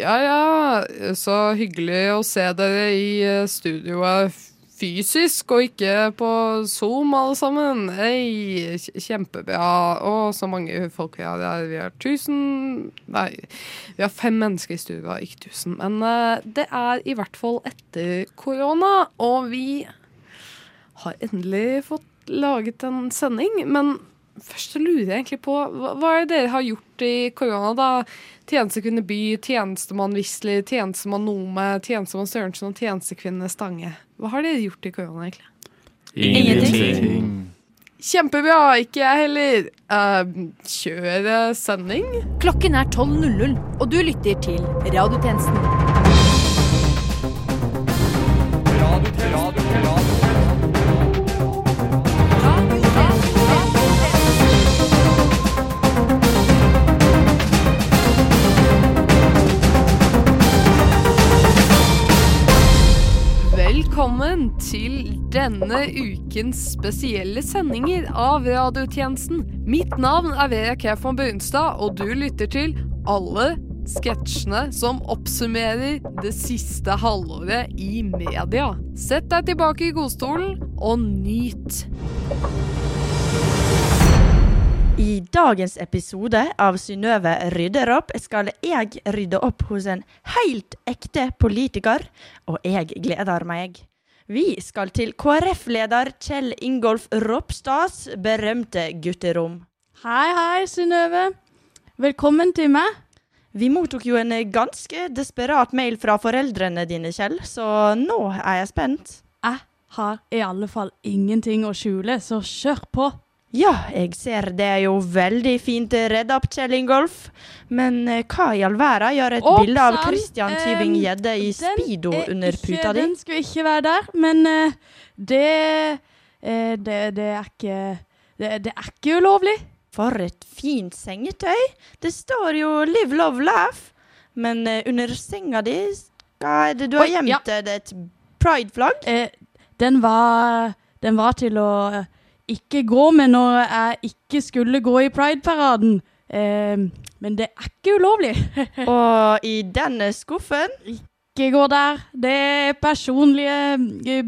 Ja ja, så hyggelig å se dere i eh, studioet fysisk, og ikke på Zoom, alle sammen. Hei, kjempebra. Og så mange folk vi har her. Vi har tusen Nei, vi har fem mennesker i studio, ikke tusen. Men uh, det er i hvert fall etter korona, og vi har endelig fått laget en sending. Men først så lurer jeg egentlig på hva, hva er det dere har gjort i korona, da? Tjenestekvinne By, Tjenestemann Wisler, Tjenestemann Nome, Tjenestemann Sørensen og Tjenestekvinne Stange. Hva har dere gjort i korona, egentlig? Ingenting. Kjempebra! Ikke jeg heller. Uh, kjør eh, sending. Klokken er 12.00, og du lytter til Radiotjenesten. Velkommen til denne ukens spesielle sendinger av radiotjenesten. Mitt navn er Vera Kefon Brunstad, og du lytter til alle sketsjene som oppsummerer det siste halvåret i media. Sett deg tilbake i godstolen og nyt. I dagens episode av Synnøve rydder opp skal jeg rydde opp hos en helt ekte politiker, og jeg gleder meg. Vi skal til KrF-leder Kjell Ingolf Ropstads berømte gutterom. Hei, hei, Synnøve. Velkommen til meg. Vi mottok jo en ganske desperat mail fra foreldrene dine, Kjell, så nå er jeg spent. Jeg har i alle fall ingenting å skjule, så kjør på. Ja, jeg ser det er jo veldig fint redd opp, Kjell Ingolf. Men eh, hva i all verden gjør et Oppsann, bilde av Christian Tyving Tybing-Gjedde i Den speedo er under ikke- puta di? Den skulle ikke være der, men eh, det, eh, det Det er ikke det, det er ikke ulovlig. For et fint sengetøy. Det står jo 'Live, love, laugh'. Men eh, under senga di Hva er det du har Oi, gjemt? ja. Er det et prideflagg? Eh, den var Den var til å eh, ikke gå med når jeg ikke skulle gå i Pride-paraden. Eh, men det er ikke ulovlig. Og i denne skuffen ikke gå der. Det er personlige eh,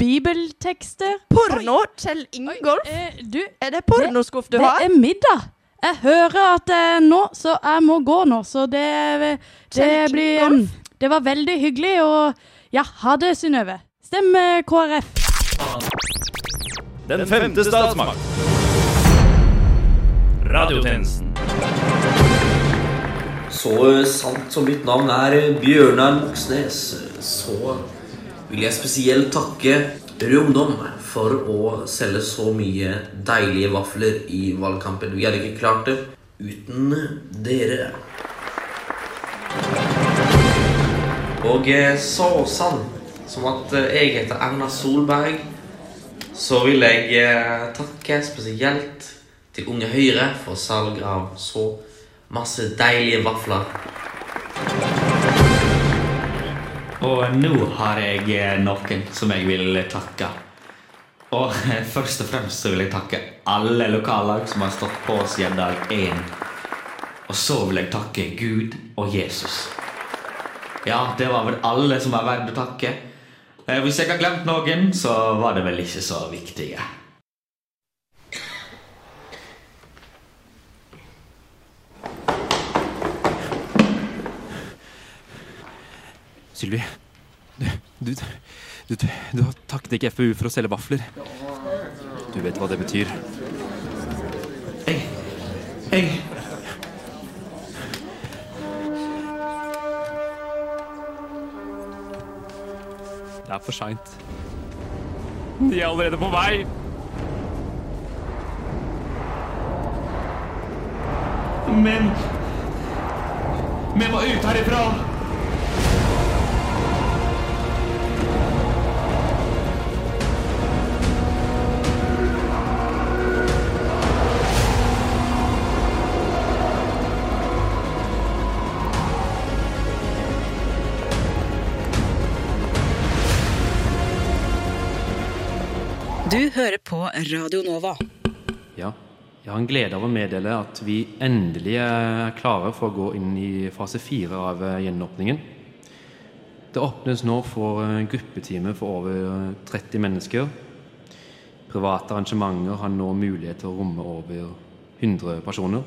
bibeltekster. Porno! Kjell Ingolf? Eh, du, Er det pornoskuff du det har? er middag. Jeg hører at det er nå, så jeg må gå nå. Så det, det blir? Det var veldig hyggelig, og ja, ha det, Synnøve. Stem eh, KrF. Den femte statsmakt. Radiotjenesten. Så sant som mitt navn er Bjørnar Moxnes, så vil jeg spesielt takke Rød Ungdom for å selge så mye deilige vafler i valgkampen. Vi hadde ikke klart det uten dere. Og eh, så sant som at eh, jeg heter Erna Solberg, så vil jeg eh, takke spesielt til Unge Høyre for salg av så masse deilige vafler. Og nå har jeg eh, noen som jeg vil takke. Og eh, først og fremst så vil jeg takke alle lokallag som har stått på siden dag én. Og så vil jeg takke Gud og Jesus. Ja, det var vel alle som er verdt å takke. Eh, Hvis jeg har glemt noen, så var det vel ikke så viktige. Sylvi, du, du, du, du, du har takket ikke FPU for å selge vafler. Du vet hva det betyr. Jeg, jeg er for seint. De er allerede på vei. Men Vi må ut herifra! Du hører på Radio Nova. Ja, Jeg har en glede av å meddele at vi endelig er klare for å gå inn i fase fire av eh, gjenåpningen. Det åpnes nå for gruppetime gruppetimer for over 30 mennesker. Private arrangementer har nå mulighet til å romme over 100 personer.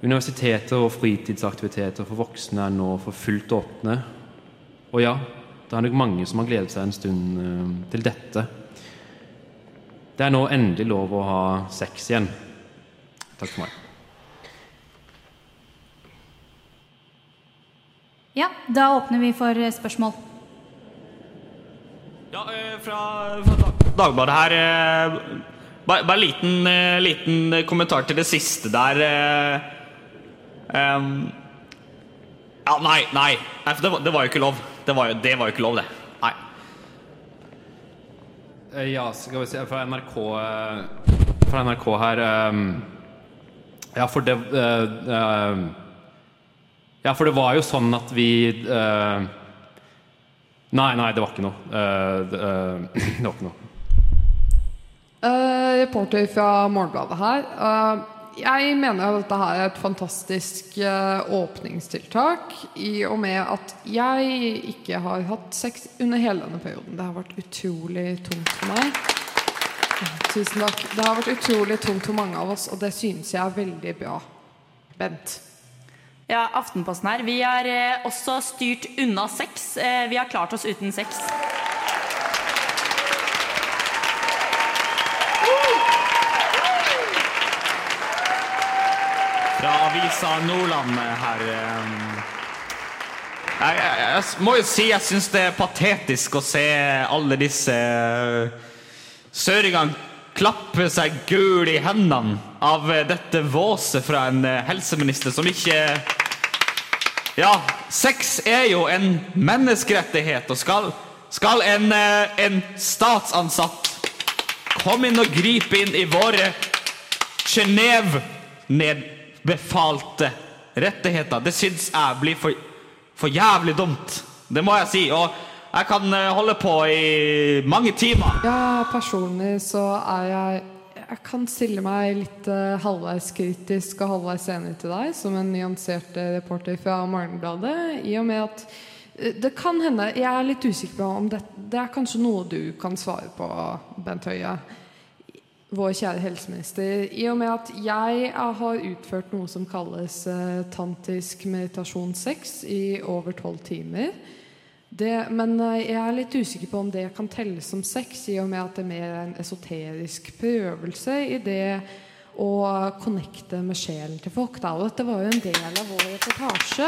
Universiteter og fritidsaktiviteter for voksne er nå for fullt åpne. Og ja, det er nok mange som har gledet seg en stund eh, til dette. Det er nå endelig lov å ha sex igjen. Takk for meg. Ja, da åpner vi for eh, spørsmål. Ja, eh, fra, fra Dagbladet her. eh, Bare, bare liten, liten kommentar til det siste der. ja, nei, nei. det, var, det var jo ikke lov. Det var jo, det var jo ikke lov, det. Eh, Ja, skal vi se Fra NRK eh, Fra NRK her ehm, Ja, for det eh, eh, Ja, for det var jo sånn at vi eh, Nei, nei, det var ikke noe. Det, var ikke noe. Reporter fra Morgenbladet her. Jeg mener at dette er et fantastisk eh, åpningstiltak, i og med at jeg ikke har hatt sex under hele denne perioden. Det har vært utrolig tungt for meg. Tusen takk. Det har vært utrolig tungt for mange av oss, og det synes jeg er veldig bra. Bent. Ja, Aftenposten her. Vi har eh, også styrt unna sex. Eh, vi har klart oss uten sex. Fra avisa Nordland her. Jeg, jeg, jeg må jo si jeg syns det er patetisk å se alle disse eh, søringene klappe seg gul i hendene av eh, dette våset fra en eh, helseminister som ikke Ja, sex er jo en menneskerettighet, og skal, skal en, en statsansatt komme inn og gripe inn i våre Genéve-nedbefalte rettigheter. Det syns jeg blir for, for jævlig dumt. Det må jeg si. Og jeg kan eh, holde på i mange timer. Ja, personlig så er jeg Jeg kan stille meg litt uh, halvveis kritisk og halvveis enig til deg, som en nyansert eh, reporter fra Morgenbladet, i og med at eh, det kan hende Jeg er litt usikker på om det, det er kanskje noe du kan svare på, Bent Høie. Vår kjære helseminister. I og med at jeg har utført noe som kalles tantisk tantrisk meditasjon 6 i over tolv timer. Det, men eh, jeg er litt usikker på om det kan telles som sex, i og med at det er mer en esoterisk prøvelse i det å connecte med sjelen til folk. Da. Og dette var jo en del av vår reportasje.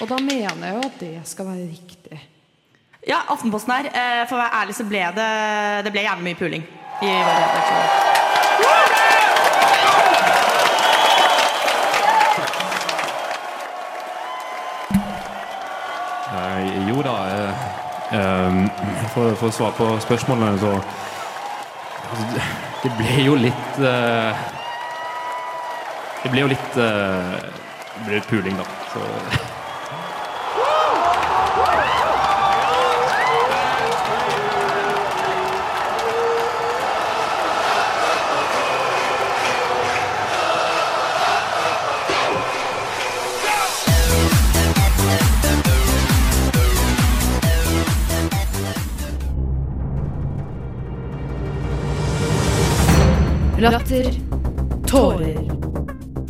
Og da mener jeg jo at det skal være riktig. Ja, Aftenposten her. Eh, for å være ærlig så ble det, det ble jævlig mye puling i vår redaksjon. Da eh, eh, for, for å svare på spørsmålene, så altså, Det ble jo litt eh, Det ble jo litt Det ble litt puling, da. Så Latter. Tårer.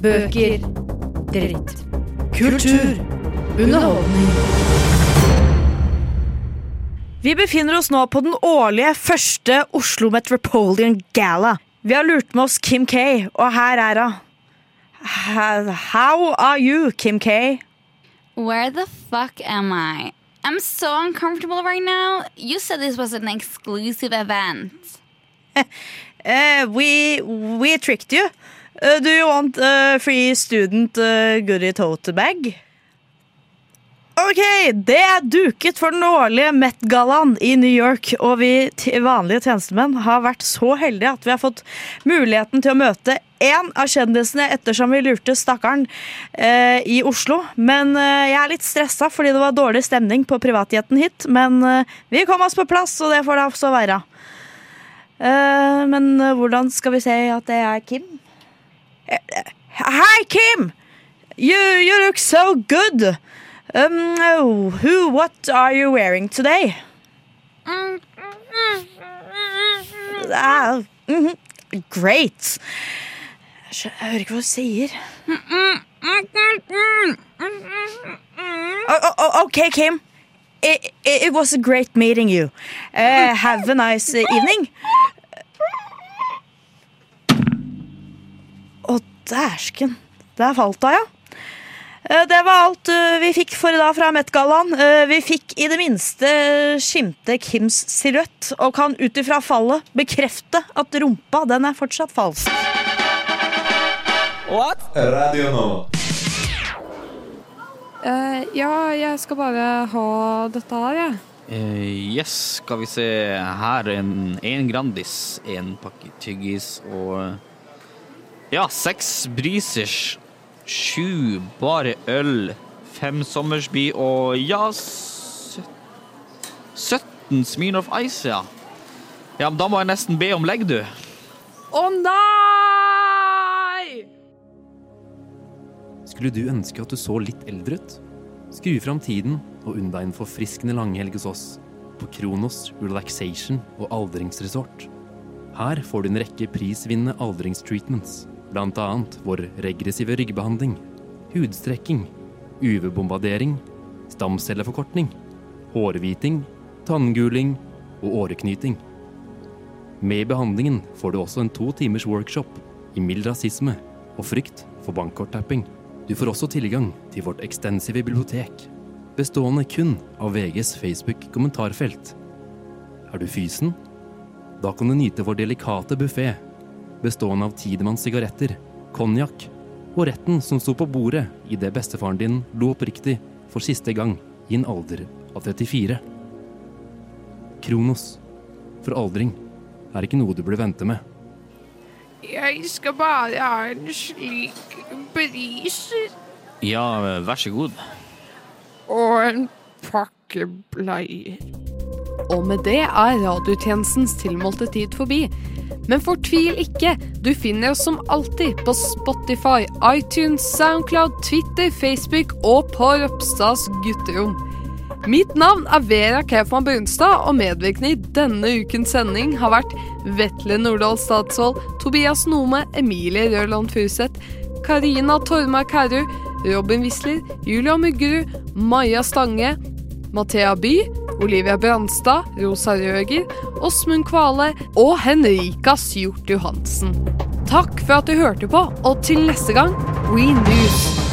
Bøker. Dritt. Kultur. Underholdning. Vi befinner oss nå på den årlige første Oslo Metropolitan Gala. Vi har lurt med oss Kim K, og her er hun. How are you, Kim K? Where the fuck am I? I'm so uncomfortable right now. You said this was an exclusive event. Uh, we, we tricked you. Uh, do you want a free student uh, goodie tote bag? Ok, det er duket for den årlige Met-gallaen i New York, og vi vanlige tjenestemenn har vært så heldige at vi har fått muligheten til å møte én av kjendisene ettersom vi lurte stakkaren eh, i Oslo. Men eh, jeg er litt stressa fordi det var dårlig stemning på privatjeten hit. Men eh, vi kom oss på plass, og det får da også være. Eh, men eh, hvordan skal vi se at det er Kim? Hei, Kim. You you look so good. Um, oh, who? What are you wearing today? Mhm. Great. Jeg hører ikke hva du sier. Oh, oh, oh, okay, Kim. It, it, was a great meeting you. Uh, have a nice uh, evening. Å, dæsken. Der falt hun, ja. Eh, Det var alt eh, vi fikk for i dag fra Met-gallaen. Eh, Vi fikk i det minste skimte Kims silhuett, og kan ut ifra fallet bekrefte at rumpa den er fortsatt falsk. What? Radio nå. Uh, ja, jeg skal bare ha dette her, jeg. Eh, yes, skal vi se. Her en, en Grandis, en pakke tyggis og Ja, seks breezers, sju bare øl, fem Sommersby og ja sø- 17 Smirnoff Ice, ja. Ja, men da må jeg nesten be om legg, du. Å nei! Skulle du ønske at du så litt eldre ut? Skru fram tiden og unn deg en forfriskende langhelg hos oss på Kronos Relaxation og aldringsresort. Her får du en rekke prisvinnende aldringstreatments, annet vår regressive ryggbehandling, hudstrekking, UV-bombardering, stamcelleforkortning, hårhviting, tannguling og åreknyting. Med behandlingen får du også en to timers workshop i mild rasisme og frykt for bankkorttapping. Du får også tilgang til vårt ekstensive bibliotek, bestående kun av VGs Facebook-kommentarfelt. Er du fysen? Da kan du nyte vår delikate buffé, bestående av Tidemanns sigaretter, konjakk og retten som sto på bordet idet bestefaren din lo oppriktig for siste gang i en alder av 34. Kronos. For aldring er ikke noe du burde vente med. Jeg skal bare ha en slik briser Ja, vær så god. og en pakke bleier. Og med det er radiotjenestens tilmålte tid forbi. Men fortvil ikke, du finner oss som alltid på Spotify, iTunes, Soundcloud, Twitter, Facebook og på Ropstads gutterom. Mitt navn er Vera Kaufmann Brunstad, og medvirkende i denne ukens sending har vært Vetle Nordahl Statsvold, Tobias Nome, Emilie Rørland Furuseth, Karina Tormark Herru, Robin Wisler, Julia Muggerud, Maja Stange, Mathea By, Olivia Branstad, Rosa Røger, Åsmund Kvale og Henrika Sjort Johansen. Takk for at du hørte på, og til neste gang, We News!